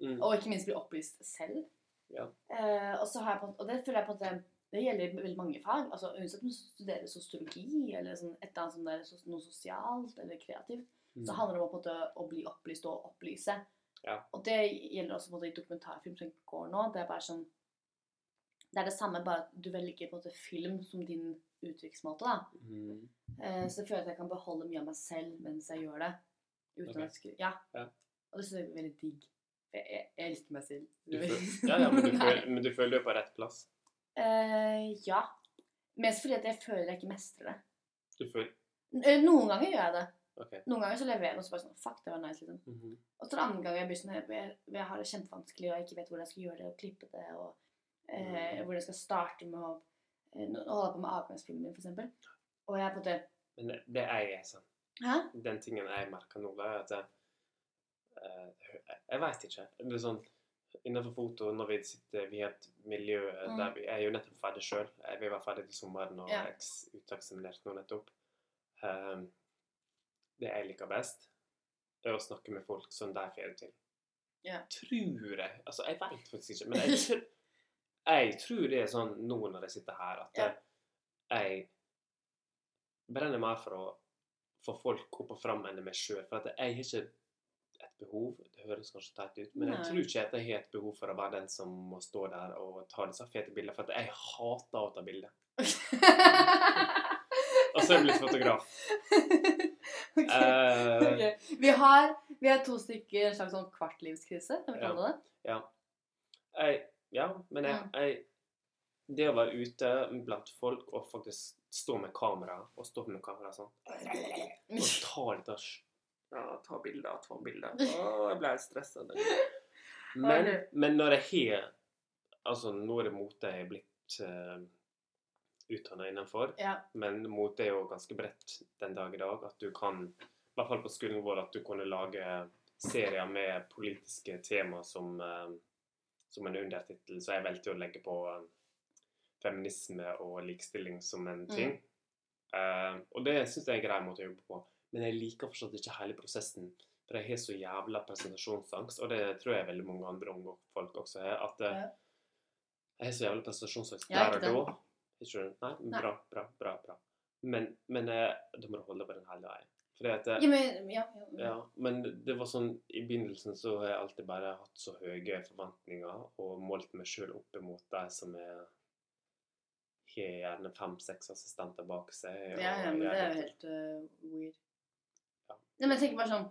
Mm. Og ikke minst bli opplyst selv. Ja. Uh, og, så har jeg på, og det føler jeg på at det, det gjelder veldig mange fag. altså Uansett om du studerer sosiologi eller sånn, et eller annet sånn der, sos- noe sosialt eller kreativt, så Mm. handler det om måte, å bli opplyst og opplyse. Ja. Og det gjelder også måte, i dokumentarfilm som går nå. Det er bare sånn Det er det samme, bare at du velger på en måte film som din uttrykksmåte. da. Mm. Eh, så jeg føler at jeg kan beholde mye av meg selv mens jeg gjør det. Uten Ok. at jeg ja. Ja. Og det synes jeg er veldig digg. Jeg, jeg, jeg elsker meg selv. Du føl- ja, ja, men du, føler, men du føler du er på rett plass. Eh, ja. Mest fordi at jeg føler jeg ikke mestrer det. Du føler eh, Noen ganger gjør jeg det. Okay. Noen ganger så leverer jeg noe så bare sånn Fuck, det var nice, liksom. Mhm. Og så er det andre ganger jeg blir sånn jeg, jeg, jeg har det kjempevanskelig, og jeg ikke vet hvordan jeg skal gjøre det, og klippe det, og eh, Mm. hvor jeg skal starte med å holde nå på med avgangsfilmen min, eksempel. Og jeg er på en måte Men det, det jeg er sånn Hæ? Den tingen jeg merker nå, er at jeg, eh, jeg veit ikke. Det er sånn Innenfor foto, når vi sitter Vi er et miljø Mm. der vi er jo nettopp ferdig sjøl. Vi var ferdig til sommeren og Ja. er eks- uteksaminert nå nettopp. Um, det jeg liker best, er å snakke med folk som de får det til. Ja. Tror jeg. Altså, jeg veit faktisk ikke, men jeg, tror- jeg tror det er sånn nå når jeg sitter her, at Ja. jeg brenner mer for å få folk opp og fram enn meg sjøl. For at jeg har ikke behov Det høres kanskje teit ut, men jeg tror ikke at jeg har et behov for å være den som må stå der og ta disse fete bildene. For at jeg hater å ta bilder. Og så er jeg blitt fotograf. okay. Uh, ok. Vi, har, vi har to stykker en slags sånn kvartlivskrise, kan vi kalle det Ja. Jeg, ja, men jeg, jeg Det å være ute blant folk og faktisk stå med kamera og stå med kamera sånn Og ta litt av Ja, ta bilder, ta bilder. Å, jeg ble stressa. Men, men når jeg har Altså, nå er det mote jeg er blitt uh, utdanna innenfor. Ja. Men mote er jo ganske bredt den dag i dag. At du kan, i hvert fall på skolen vår, at du kunne lage serier med politiske tema som, uh, som en undertittel. Så jeg valgte å legge på eh, feminisme og likestilling som en ting. Eh, og det syns jeg er en grei måte å jobbe på. Men jeg liker fortsatt ikke hele prosessen. For jeg har så jævla presentasjonsangst, og det tror jeg veldig mange andre unge folk også har. At eh, Ja. jeg har så jævla presentasjonsangst der og da. Ikke du? Nei, Nei. bra, bra, bra. bra. Men, men eh, da må du holde på den hele veien. At eh, Ja, men, ja, ja. ja, men det var sånn I begynnelsen så har jeg alltid bare hatt så høye forventninger og målt meg sjøl opp imot de som er har gjerne fem-seks assistenter bak seg. ja, men det er jo helt uh, weird. Nei, men jeg tenker bare sånn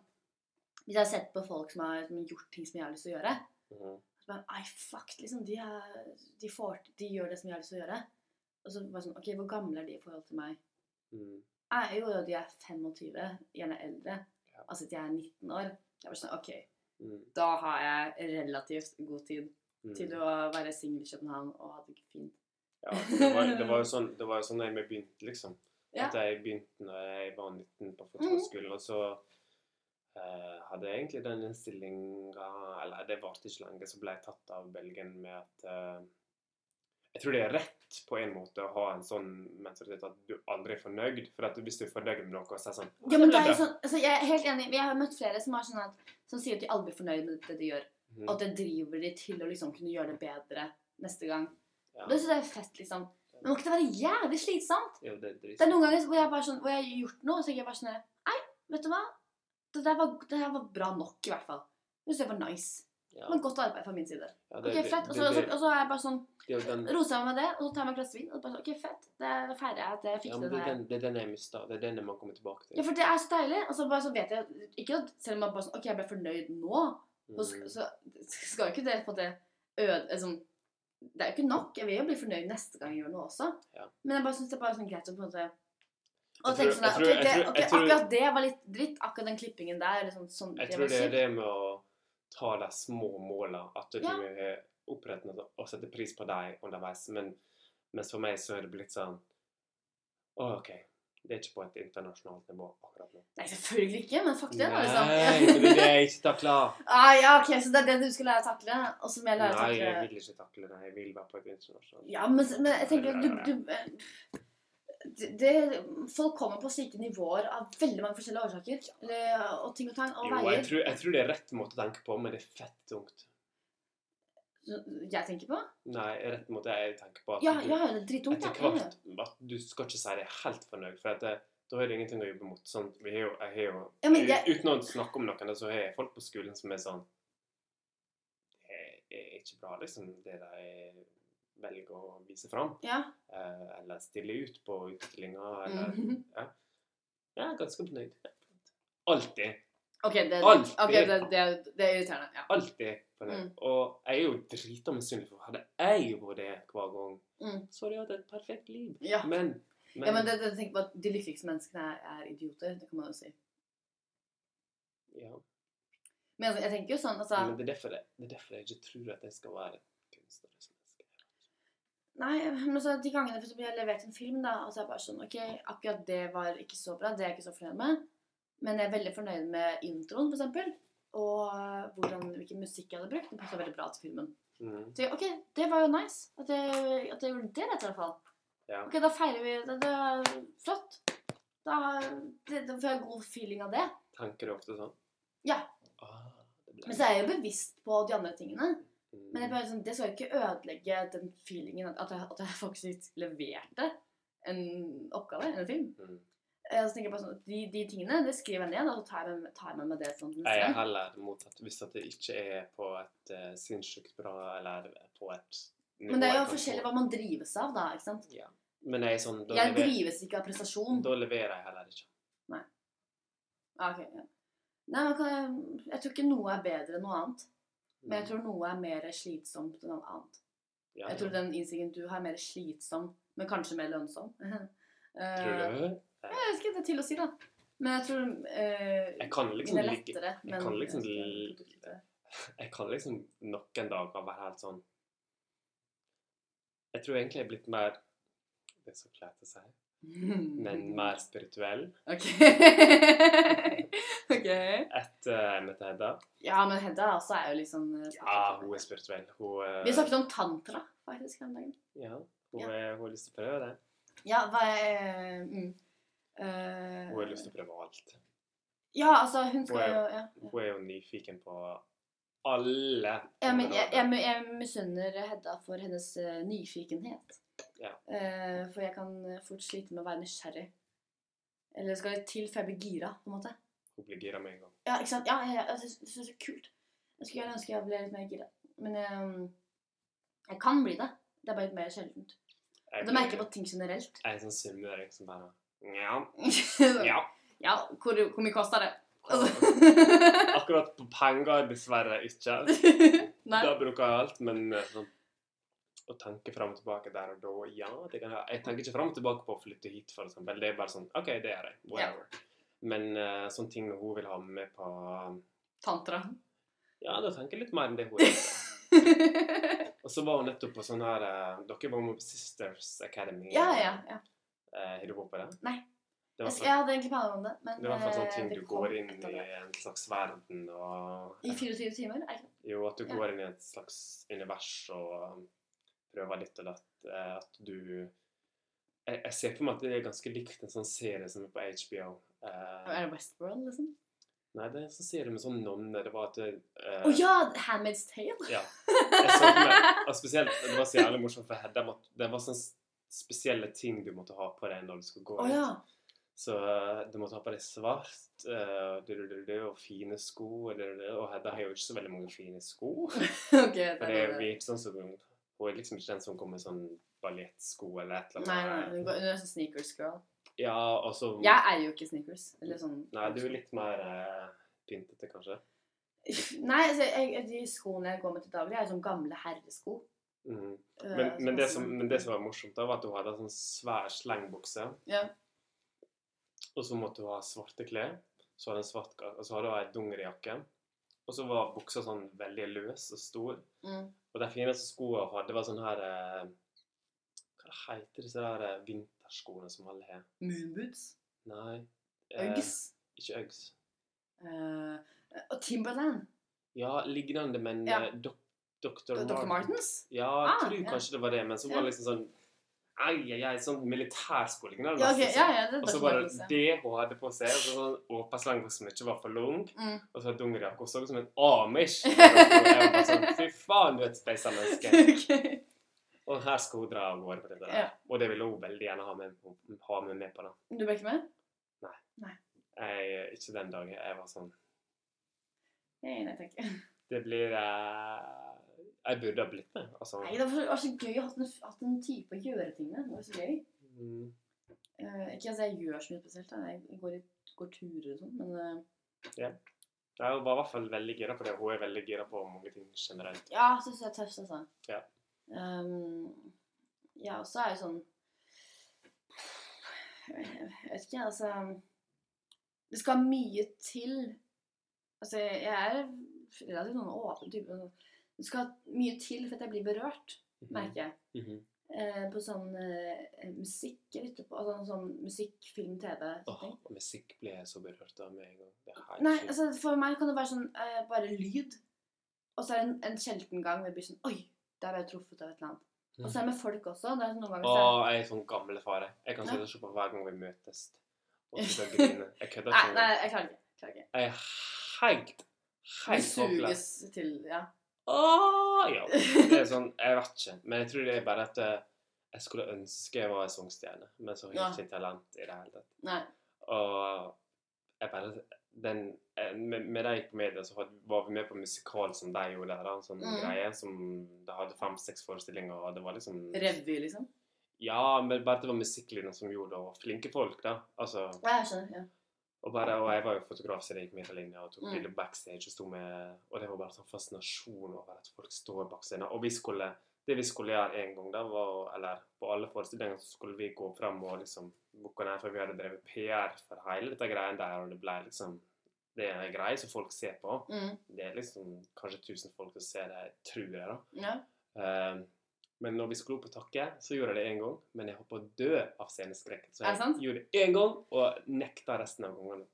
Hvis jeg har sett på folk som har, gjort ting som jeg har lyst til å gjøre mm. så bare, Ai, fuck, liksom, de, er, de, får, de gjør det som jeg har lyst til å gjøre. Og så bare sånn OK, hvor gamle er de i forhold til meg? Mm. Jeg er jo de er 25, gjerne eldre. Ja. Altså at jeg er 19 år. Jeg bare sånn, OK, Mm. da har jeg relativt god tid Mm. til å være singel i København og ha det fint. Ja, det var, det var jo sånn det var jo sånn jeg begynte, liksom. Ja. At jeg begynte når jeg var 19 på fotballskolen, og så eh, hadde jeg egentlig den innstillinga Eller det varte ikke lenge, så ble jeg tatt av belgen med at eh, Jeg tror det er rett på en måte å ha en sånn mentalitet at du aldri er fornøyd. For at hvis du er fornøyd med noe, så er det sånn Ja, men det er jo sånn, altså Jeg er helt enig. Jeg har møtt flere som, sånn at, som sier at de aldri er fornøyd med det de gjør. Mm. Og at det driver de til å liksom kunne gjøre det bedre neste gang. Ja. Det synes jeg er fett, liksom. Men må ikke det være jævlig slitsomt? Jo, det er. Det er noen ganger hvor jeg, bare sånn, hvor jeg har gjort noe, og så tenker jeg bare sånn Nei, vet du hva? Det, der var, det der var bra nok, i hvert fall. Det synes det var nice. Ja. Men godt arbeid fra min side. Ja, Ok, fett. Og så, så, så er jeg bare sånn er den roser jeg meg med det, og så tar jeg meg et glass vin, og så bare sånn OK, fett. Det feirer jeg at jeg fikk ja, det det, er der. den, det er den jeg mista. Det er den jeg kommer tilbake til. Ja, for det er så deilig. Og så bare så vet jeg ikke at Selv om jeg bare sånn OK, jeg ble fornøyd nå, så, Mm. så skal jo ikke det på en måte øde liksom, Det er jo ikke nok. Jeg vil jo bli fornøyd neste gang jeg gjør noe også. Ja. Men jeg bare syns det er bare sånn greit å på en måte og tenke sånn at, ok, Akkurat det var litt dritt. Akkurat den klippingen der. Eller sånn, sånn, Jeg tror det er det med å ta de små måla. at du Ja. er opprettet og setter pris på dem underveis. Men mens for meg så er det blitt sånn Å, OK. Det er ikke på et internasjonalt nivå akkurat nå. Nei, selvfølgelig ikke, men fuck det, da. Liksom. Nei, det er jeg ikke takle. Ah, ja, ok, Så det er det du skal lære å takle? Og som jeg lærer å takle Nei, jeg vil ikke takle det. Jeg vil være på et internasjonalt Ja, men, men jeg tenker at du, du det, det, Folk kommer på slike nivåer av veldig mange forskjellige årsaker. Og ting og tang. Og Jo, jeg veier. tror, jeg tror det er rett måte å tenke på, men det er fett tungt. Jeg tenker på? Nei, rett måte jeg tenker på at Ja, du, ja, det er drittungt. etter ja. at du skal ikke si deg helt fornøyd, for at det, da har du ingenting å jobbe mot. Sånn, vi har jo, jeg har jo Ja, jeg- Uten å snakke om noen, så har jeg folk på skolen som er sånn Det er ikke bra, liksom, det de velger å vise fram. Ja. eh, eller stille ut på utstillinger. Eller Mhm. ja. Jeg er ganske fornøyd. Alltid. OK, det, Alltid. ok, det, det, det er irriterende. Ja. Alltid det. Mm. Og jeg er jo drita misunnelig, for hadde jeg vært det hver gang, Mm. så hadde jeg hatt et perfekt liv. Ja. Men, men, ja, men det, det, tenk på at De lykkeligste menneskene er, er idioter. Det kan man jo si. ja. Men altså, jeg tenker jo sånn altså, men det, er derfor jeg, det er derfor jeg ikke tror at jeg skal være kunstner. Nei, men altså, de gangene for jeg har levert en film, da, og så er jeg bare sånn OK, akkurat det var ikke så bra. Det er jeg ikke så fornøyd med. Men jeg er veldig fornøyd med introen, eksempel. Og øh, hvordan, hvilken musikk jeg hadde brukt. Den passet veldig bra til filmen. Mm. Så OK, det var jo nice. At jeg, at jeg gjorde det rett, i hvert fall. Ja. OK, da feirer vi det. Det er flott. Da, det, da får jeg god feeling av det. Tanker ofte sånn? Ja. Ah, Men så er jeg jo bevisst på de andre tingene. Mm. Men jeg bare, sånn, det skal jo ikke ødelegge den feelingen at jeg, at jeg faktisk leverte en oppgave, en film. Mm. Eh, Så tenker jeg bare sånn, de, de tingene det skriver jeg ned, og så tar jeg med, tar jeg med det sånn Jeg er heller motsatt hvis at det ikke er på et uh, sinnssykt bra Eller på et nivå Men det er jo forskjellig hva man drives av, da. ikke sant? Ja. Men jeg er sånn Jeg lever, drives ikke av prestasjon. da leverer jeg heller ikke. Ah, ok, ja. Nei, kan, Jeg tror ikke noe er bedre enn noe annet. Men jeg Mm. tror noe er mer slitsomt enn noe annet. ja, Jeg tror den innstillingen du har, er mer slitsom, men kanskje mer lønnsom. uh, Tror du? Jeg ikke, det til å si, da. Men jeg tror eh, Jeg kan liksom det er lettere. lettere. Men kan liksom. Jeg kan liksom noen dager være helt sånn Jeg tror egentlig jeg er blitt mer Det er så kleint å si, men mer spirituell OK. okay. etter jeg møtte Hedda. Ja, men Hedda også er jo liksom spirituell. Ja, hun er spirituell. Hun, uh... Vi snakket om tantra, faktisk, den dagen. ja, hun, Ja. er- hun har lyst til å prøve det. Ja, hva er mm. Eh, Hun har lyst til å prøve alt. Ja, altså, hun skal jo ja. Hun er jo nyfiken på alle Ja, men jeg, jeg, jeg misunner Hedda for hennes uh, nyfikenhet. Ja. Uh, for jeg kan eh, fort slite med å være nysgjerrig. Eller skal det til før jeg blir gira, på en måte. Hun blir gira med en gang. Ja, ikke sant? Ja, ja, ja, jeg synes det er så kult. Jeg skulle gjerne ønske jeg ble litt mer gira. Men jeg, jeg kan bli det. Det er bare litt mer sjeldent. Du merker jeg på ting generelt. jeg er en sånn sunnmøring som bare Ja. ja, ja. hvor, hvor mye koster det? Akkurat på penger dessverre ikke. Nei. Da bruker jeg alt, men eh, sånn, å tenke fram og tilbake der og da, ja jeg. tenker ikke fram og tilbake på å flytte hit, for eksempel. Det er bare sånn OK, det gjør jeg. Whatever. Men uh, sånne ting hun vil ha med på Tantra. Ja, da tenker jeg litt mer enn det hun gjør. Og så var hun nettopp på sånn her uh, Dere var med på Sisters Academy. ja, ja, ja. Har du håpet på det? Nei. Det Jeg, sånn, jeg hadde egentlig planer om det, men det var iallfall sånne eh, ting du går inn i en slags verden og I 24 timer? Er det? Jo, at du Ja. går inn i et slags univers og prøver litt og datt. eh, At du jeg, jeg ser for meg at det er ganske likt en sånn serie som er på HBO. Eh, Er det Westworld, liksom? nei, det er en sånn serie med sånn nonne. Det var at Å uh, Å ja! Handmaid's Tale. Ja. Jeg så for meg, og spesielt, Det var så jævlig morsomt for Hedda. Det var sånne spesielle ting du måtte ha på deg når du skulle gå ut. ut. ja. Så eh, du måtte ha på deg svart uh, du, du, du, og fine sko. Og, Hedda har jo ikke så veldig mange fine sko. ok. Det det er er det. ikke sånn som Hun er liksom ikke den som kommer med sånn ballettsko eller et eller annet. nei, nei, hun er sånn sneakers girl. Ja, og så Jeg eier jo ikke sneakers. Eller sånn Nei, du er litt mer uh, pyntete, kanskje. Nei, altså, jeg, de skoene jeg går med til daglig, er sånn gamle herresko. Mhm. Eh, Men, men, det som, men det som var morsomt, da var at hun hadde en sånn svær slengbukse. Ja. Og så måtte hun ha svarte klær. Så hadde hun svart, og så hadde hun ei dungerijakke. Og så var buksa sånn veldig løs og stor. Mm. Og de fineste skoene hun hadde, var sånn her eh, Hva heter disse der eh, vinterskoene som alle har? Moonboots. Nei. eh, Ikke Uggs. Uh, Timberland. Ja, lignende, men Ja. dok Dr. Dr. Martens. Ja, jeg Ah, tror ja. kanskje det var det, men så var det liksom sånn Ai, ai, ai, sånn militærskole. Ja, ok. Ja, sånn. ja, Og så var det hun hadde på seg. Og så sånn åpenslang som ikke var for lang. Mm. Og så dungerjakke. Hun så ut som en amish. Bare sånn, Fy faen, du er et speisa menneske. ok. Og her skal hun dra av gårde på dette. Ja. Og det ville hun veldig gjerne ha med, ha med meg på. da. Du ble ikke med? Nei Jeg, ikke den dagen. Jeg var sånn Nei, nei takk. Det blir eh, Jeg burde ha blitt med. Altså, Nei, det var så, gøy å ha en, hatt en type å gjøre ting med. Det var så gøy. mm, Eh, ikke at jeg gjør så mye spesielt, da. jeg går, i, går turer og sånn, men eh, Jeg var i hvert fall veldig gira på det. Hun er veldig gira på mange ting generelt. ja, jeg syns det er tøft, altså. Ja. Um, ja, og så er jo sånn Jeg vet ikke, altså Det skal mye til. Altså, jeg er relativt sånn åpen type. Det skal mye til for at jeg blir berørt, Mhm, merker jeg. mhm. Eh, på sånn eh, musikk jeg lytter på. Altså sånn musikk, film, TV. Åh, og musikk blir jeg så berørt av med en gang. Er Nei, altså for meg kan det være sånn eh, bare lyd. Og så er det en, en sjelden gang hvor jeg blir sånn Oi, der ble jeg truffet av et eller annet. Og så er det med folk også. Det er noen ganger Åh, jeg er sånn gamle fare. Jeg kan sitte og se på hver gang vi møtes. Og så grine. Jeg kødder Nei, ikke. nei, engang. jeg klarer ikke. Jeg er helt, helt suges til Ja. Åh, ja. Det er sånn, jeg vet ikke. Men jeg tror det er bare at eh, jeg skulle ønske jeg var en sangstjerne, men så har jeg Ja. ikke talent i det hele tatt. Nei. Og jeg bare den, eh, med, med de på media så var vi med på musikal som de gjorde der. En sånn Mm. greie som de hadde fem-seks forestillinger, og det var liksom Revy, liksom. Ja, men bare at det var musikklinja som gjorde det, og flinke folk, da. Altså, Ja, jeg skjønner. ja. Og, bare, og jeg var jo fotograf, så jeg gikk midterlinja og tok Mm. bilder backstage og sto med Og det var bare sånn fascinasjon over at folk står bak scenen. Og vi skulle Det vi skulle gjøre en gang, da, var Eller på alle forestillinger så skulle vi gå fram og liksom booke ned, for vi hadde drevet PR for hele dette greia der, og det ble liksom Det er en greie som folk ser på. Mm. Det er liksom kanskje 1000 folk som ser det, tror jeg, da. ja. Eh, men når vi skulle opp på takke, så gjorde jeg det én gang. Men jeg holdt på å dø av sceneskrekk. Så jeg gjorde det én gang, og nekta resten av gangene.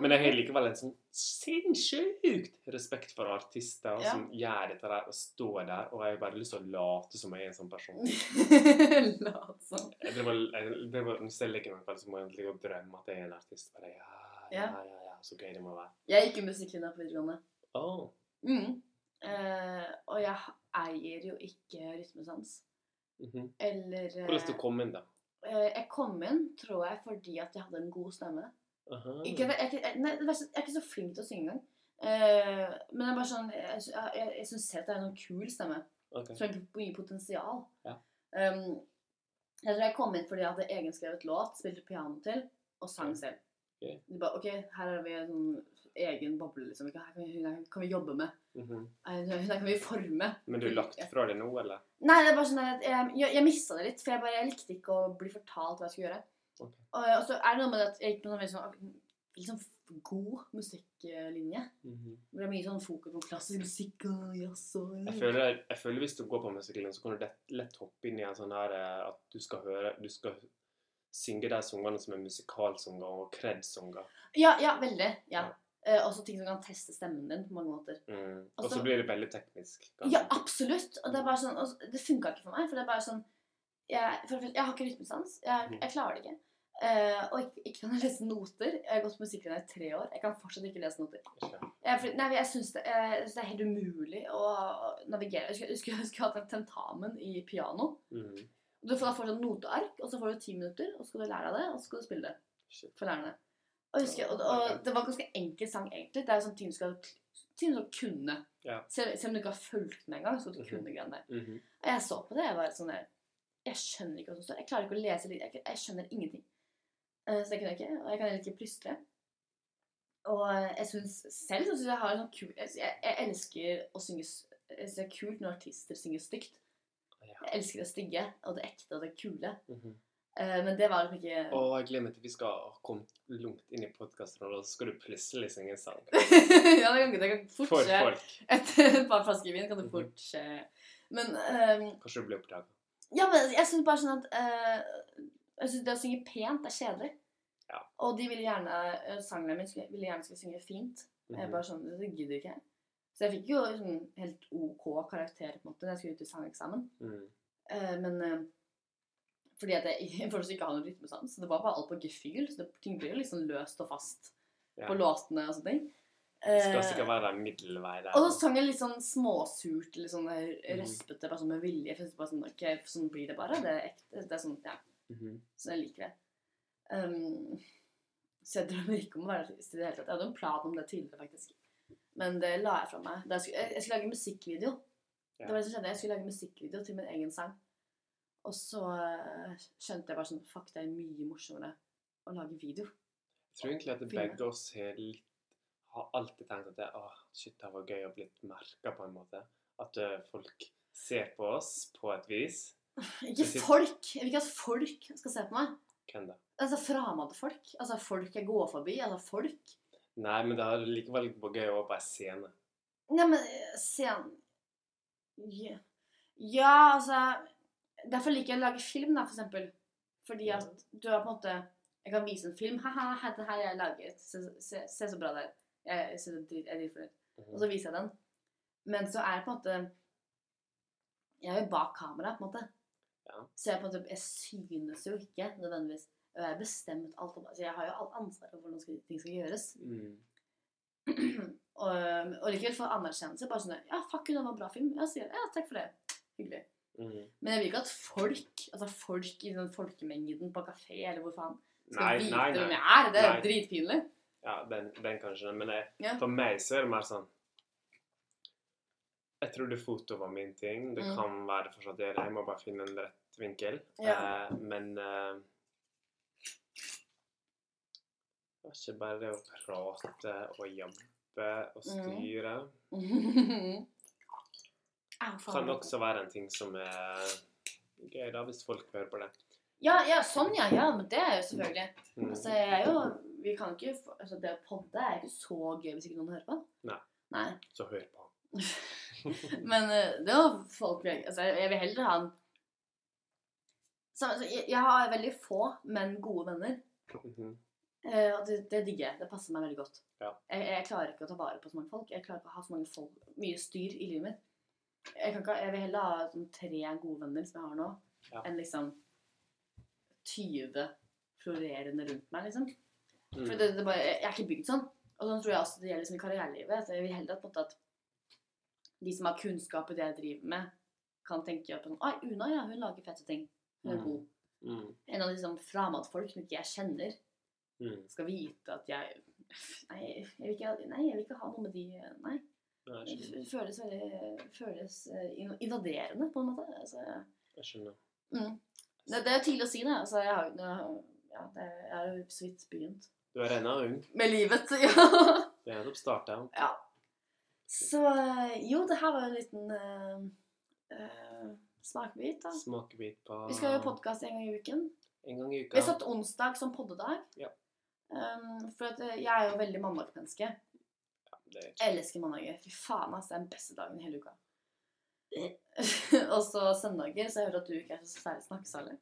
Men jeg har likevel en sånn sinnssykt respekt for artister Ja. som gjør dette der og står der, og jeg har bare lyst til å late som jeg er en sånn person. Lat som. Jeg drev jeg drev og- Hvis jeg så må jeg drømme at jeg er en artist. Bare, ja, ja, Ja. ja, ja, så gøy det må være. Jeg gikk jo musikklinja på videregående. Åh, Mm. Eh, og jeg eier jo ikke rytmesans. mhm. Eller eh, Hvordan du kom inn, da? Uh, Jeg kom inn, tror jeg, fordi at jeg hadde en god stemme. Ikke, jeg, jeg, nei, jeg er ikke så flink til å synge engang. Uh, men er bare sånn Jeg, jeg, jeg, jeg syns selv at det er en kul stemme. Okay. Så jeg har mye potensial. Ja. Um, jeg tror jeg kom inn fordi jeg hadde egenskrevet låt, spilte piano til, og sang selv. Ok. De bare, ok, her har vi en sånn egen boble, liksom. Her kan vi, hun her kan vi jobbe med. Mm -hmm. Hun her kan vi forme. Men du har lagt fra deg nå, eller? Nei, det er bare sånn at jeg, jeg, jeg mista det litt, for jeg, bare, jeg likte ikke å bli fortalt hva jeg skulle gjøre. Okay. Og, og så er det noe med at jeg gikk på en sånn, sånn, liksom god musikklinje. Mhm. Hvor det er mye sånn fokus på klassisk musikk og jazz og Jeg føler, jeg føler hvis du går på musikklinjen, så kan du lett, lett hoppe inn i en sånn her eh, at du skal høre Du skal synge de sangene som er musikalsanger og kred-sanger. Ja, ja, veldig. Ja. Ja. Eh, også ting som kan teste stemmen din på mange måter. Mm. Og Altså- så blir det veldig teknisk. kanskje. Ja, absolutt. Og det er sånn, og det funka ikke for meg. For det er bare sånn Jeg, for, jeg har ikke rytmesans. Jeg, jeg klarer det ikke. Uh, og ikke, ikke kan jeg lese noter. Jeg har gått på musikklinja i tre år. Jeg kan fortsatt ikke lese noter. Ikke? Jeg, for, nei, jeg syns det, det er helt umulig å navigere. Jeg skulle, jeg skulle, hatt en tentamen i piano. Mhm. Du får da fortsatt sånn noteark, og så får du ti minutter, og så skal du lære av det, og så skal du spille det for lærerne. Og, jeg husker, og, og det var ganske enkel sang, egentlig. Det er sånne ting du skal, ting du skal kunne. Ja. Selv, selv om du ikke har fulgt med engang, skal du -hmm. kunne greiene der. Mhm. Og jeg så på det, jeg var sånn der Jeg skjønner ikke hva som står. Jeg klarer ikke å lese litt. Jeg, jeg skjønner ingenting. Uh, Så det kunne jeg ikke. Og jeg kan heller ikke plystre. Og jeg syns selv så synes jeg har en sånn kul Jeg, jeg elsker å synge Jeg det er kult når artister synger stygt. Jeg elsker det stygge og det ekte og det kule. Mm -hmm. Men det var liksom ikke Og jeg gleder meg til vi skal komme langt inn i podkasten, og da skal du plutselig synge en sang. ja, det kan, det kan fort For folk. Etter et par flasker vin kan det Mhm. fort skje. Men um... Kanskje du blir oppdaga. Ja, men jeg syns bare sånn at uh... Jeg syns det å synge pent er kjedelig. Ja. Og de ville gjerne sangene mine min ville gjerne skulle synge fint. Og jeg Mhm. bare sånn Det gidder ikke jeg. Så jeg fikk jo sånn helt OK karakter på en måte når jeg skulle ut i sangeksamen. Mm. Uh, men uh, fordi at jeg fortsatt ikke har noen rytmesans. Så det var bare alt på gefühl. Så det, ting blir jo liksom løst og fast Ja. på låtene og sånne ting. Det skal Eh, sikkert være middelvei der. og så sang jeg litt sånn småsurt, litt sånn Mhm. røspete, bare sånn med vilje. For bare sånn, ok, sånn blir det bare. Det er ekte. Det er sånn, ja. Mhm. Så jeg liker det. Um, så jeg drømmer ikke om å være artist i det hele tatt. Jeg hadde en plan om det tidligere, faktisk. Men det la jeg fra meg. Jeg, skulle, jeg, skulle lage musikkvideo. Det var det som skjedde. Jeg skulle lage musikkvideo til min egen sang. Og så eh, skjønte jeg bare sånn Fuck, det er mye morsommere å lage video. Jeg tror egentlig at begge oss har litt har alltid tenkt at det, åh, shit, det var gøy å bli merka på en måte. At eh, folk ser på oss på et vis. Ikke folk! Jeg vil ikke at folk skal se på meg. Hvem da? Altså fremmede folk. Altså folk jeg går forbi. Altså folk. Nei, men det hadde likevel gøy å være scene. Nei, men scenen se ja. altså Derfor liker jeg å lage film, da, for eksempel. Fordi at du har på en måte Jeg kan vise en film. Haha, her, her jeg laget. Se, se, se så bra det er. Jeg, jeg, synes det er drit- jeg dritfornøyd. Mhm. Og så viser jeg den. Men så er det på en måte Jeg er jo bak kamera, på en måte. Ja. Så jeg på en måte Jeg synes jo ikke nødvendigvis Jeg har bestemt alt om altså Jeg har jo alt ansvaret for hvordan ting skal gjøres. Mm. og, og likevel få anerkjennelse. Bare sånn Ja, fuck, det var en bra film. Ja, sier ja, takk for det. Hyggelig. Mm. Men jeg vil ikke at folk, altså folk i den folkemengden på kafé eller hvor faen, skal Nei, vite nei, hvem jeg er. Det er Nei. dritpinlig. Ja, den, den kanskje. Men jeg, Ja. for meg så er det mer sånn Jeg trodde foto var min ting. Det Mm. kan være fortsatt det. Jeg må bare finne en rett vinkel. Ja. Eh, men eh, Var ikke bare det å prate og jobbe og Mm. styre. Mm. Kan også være en ting som er gøy, da, hvis folk hører på det. Ja, ja, sånn ja. Ja, men det er jo selvfølgelig. Mm. Altså, jeg er jo Vi kan ikke altså, Det å podde er ikke så gøy hvis ikke noen hører på. Nei. Nei. Så hør på. Men det det jo folk altså, Jeg vil heller ha en så, altså, jeg, jeg har veldig få, men gode venner. Mhm. Eh, og det, det digger jeg. Det passer meg veldig godt. Ja. Jeg, jeg klarer ikke å ta vare på så mange folk. Jeg klarer ikke å ha så mange folk, mye styr i livet mitt. Jeg, kan ikke, jeg vil heller ha sånn, tre gode venner som jeg har nå, Ja. enn liksom 20 florerende rundt meg, liksom. Mm. For det, det bare, jeg er ikke bygd sånn. Og sånn tror jeg også det gjelder liksom, i karrierelivet. Så jeg vil heller at, at de som har kunnskap i det jeg driver med, kan tenke på Oi, Una, ja, hun lager fete ting. Hun er Mm. god. Mm. En av de liksom, fremmedfolk som ikke jeg kjenner, Mm. skal vite at jeg Nei, jeg vil ikke, nei, jeg vil ikke ha noe med de Nei. Det føles veldig Føles eh, invaderende, på en måte. Altså, Jeg skjønner. mm. det, det er tidlig å si det. Altså, jeg, har, jo ja, det, jeg er jo så vidt begynt. Du er ennå ung. Med livet, ja. Det er nettopp starta. ja. Så eh, jo, det her var en liten uh, uh, smakebit, da. Smakebit på Vi skal gjøre podkast en gang i uken. en gang i uka. Vi har satt onsdag som poddedag. Ja. Um, for at eh, jeg er jo veldig mandagsmenneske. Ja, Jeg elsker mandager. Fy faen, ass. Det er den beste dagen i hele uka. og så søndager, så jeg hører at du ikke er så særlig snakkesalig.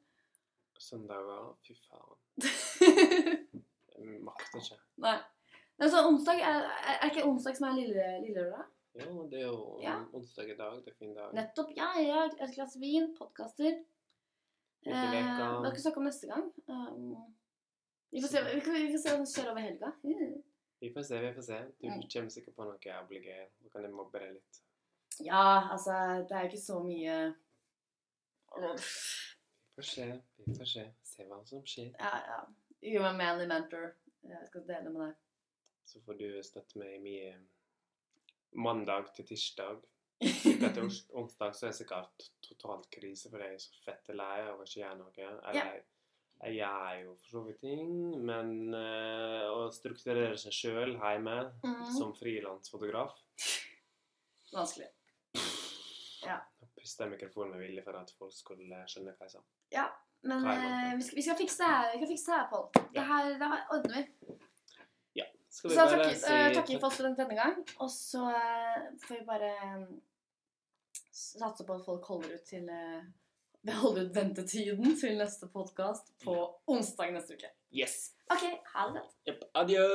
søndager. Fy faen. Jeg makter ikke. Nei. Men så onsdag, er, er ikke onsdag som er lille, lille? Jo, det er jo Ja. onsdag i dag. Det er fin dag. Nettopp. Ja, ja. Et glass vin, podkaster. Vi Eh, veka. hva skal vi snakke om neste gang? Um, vi, får se, vi, kan, vi får se hva som skjer over helga. Mm. Vi får se, vi får se. Du Mm. kommer sikkert på noe jævlig gøy. Da kan jeg mobbe deg litt. Ja, altså, det er ikke så mye Vi får se, vi får se. Se hva som skjer. Ja, ja. You are manly mentor. Jeg skal dele med deg. Så får du støtte meg i min mandag til tirsdag. Sikkert til onsdag så er det sikkert totalt krise, for er så fette lei av å ikke gjøre noe. Eller Ja. Jeg, er jo for så vidt ting, men eh, å strukturere seg sjøl hjemme mm. som frilansfotograf Vanskelig. Jeg puster i mikrofonen med vilje for at folk skulle skjønne hva jeg sa. Ja, men eh, det? vi, skal, vi skal fikse det her, vi skal fikse det her, Pål. Det her, det her ordner vi. Ja. Skal vi Så bare takk, si Takk takker for oss for denne gang. Og så eh, får vi bare eh, satse på at folk holder ut til eh, Vi holder ut ventetiden til neste podkast på onsdag neste uke. Yes! OK, ha det godt. Yep. Adjø!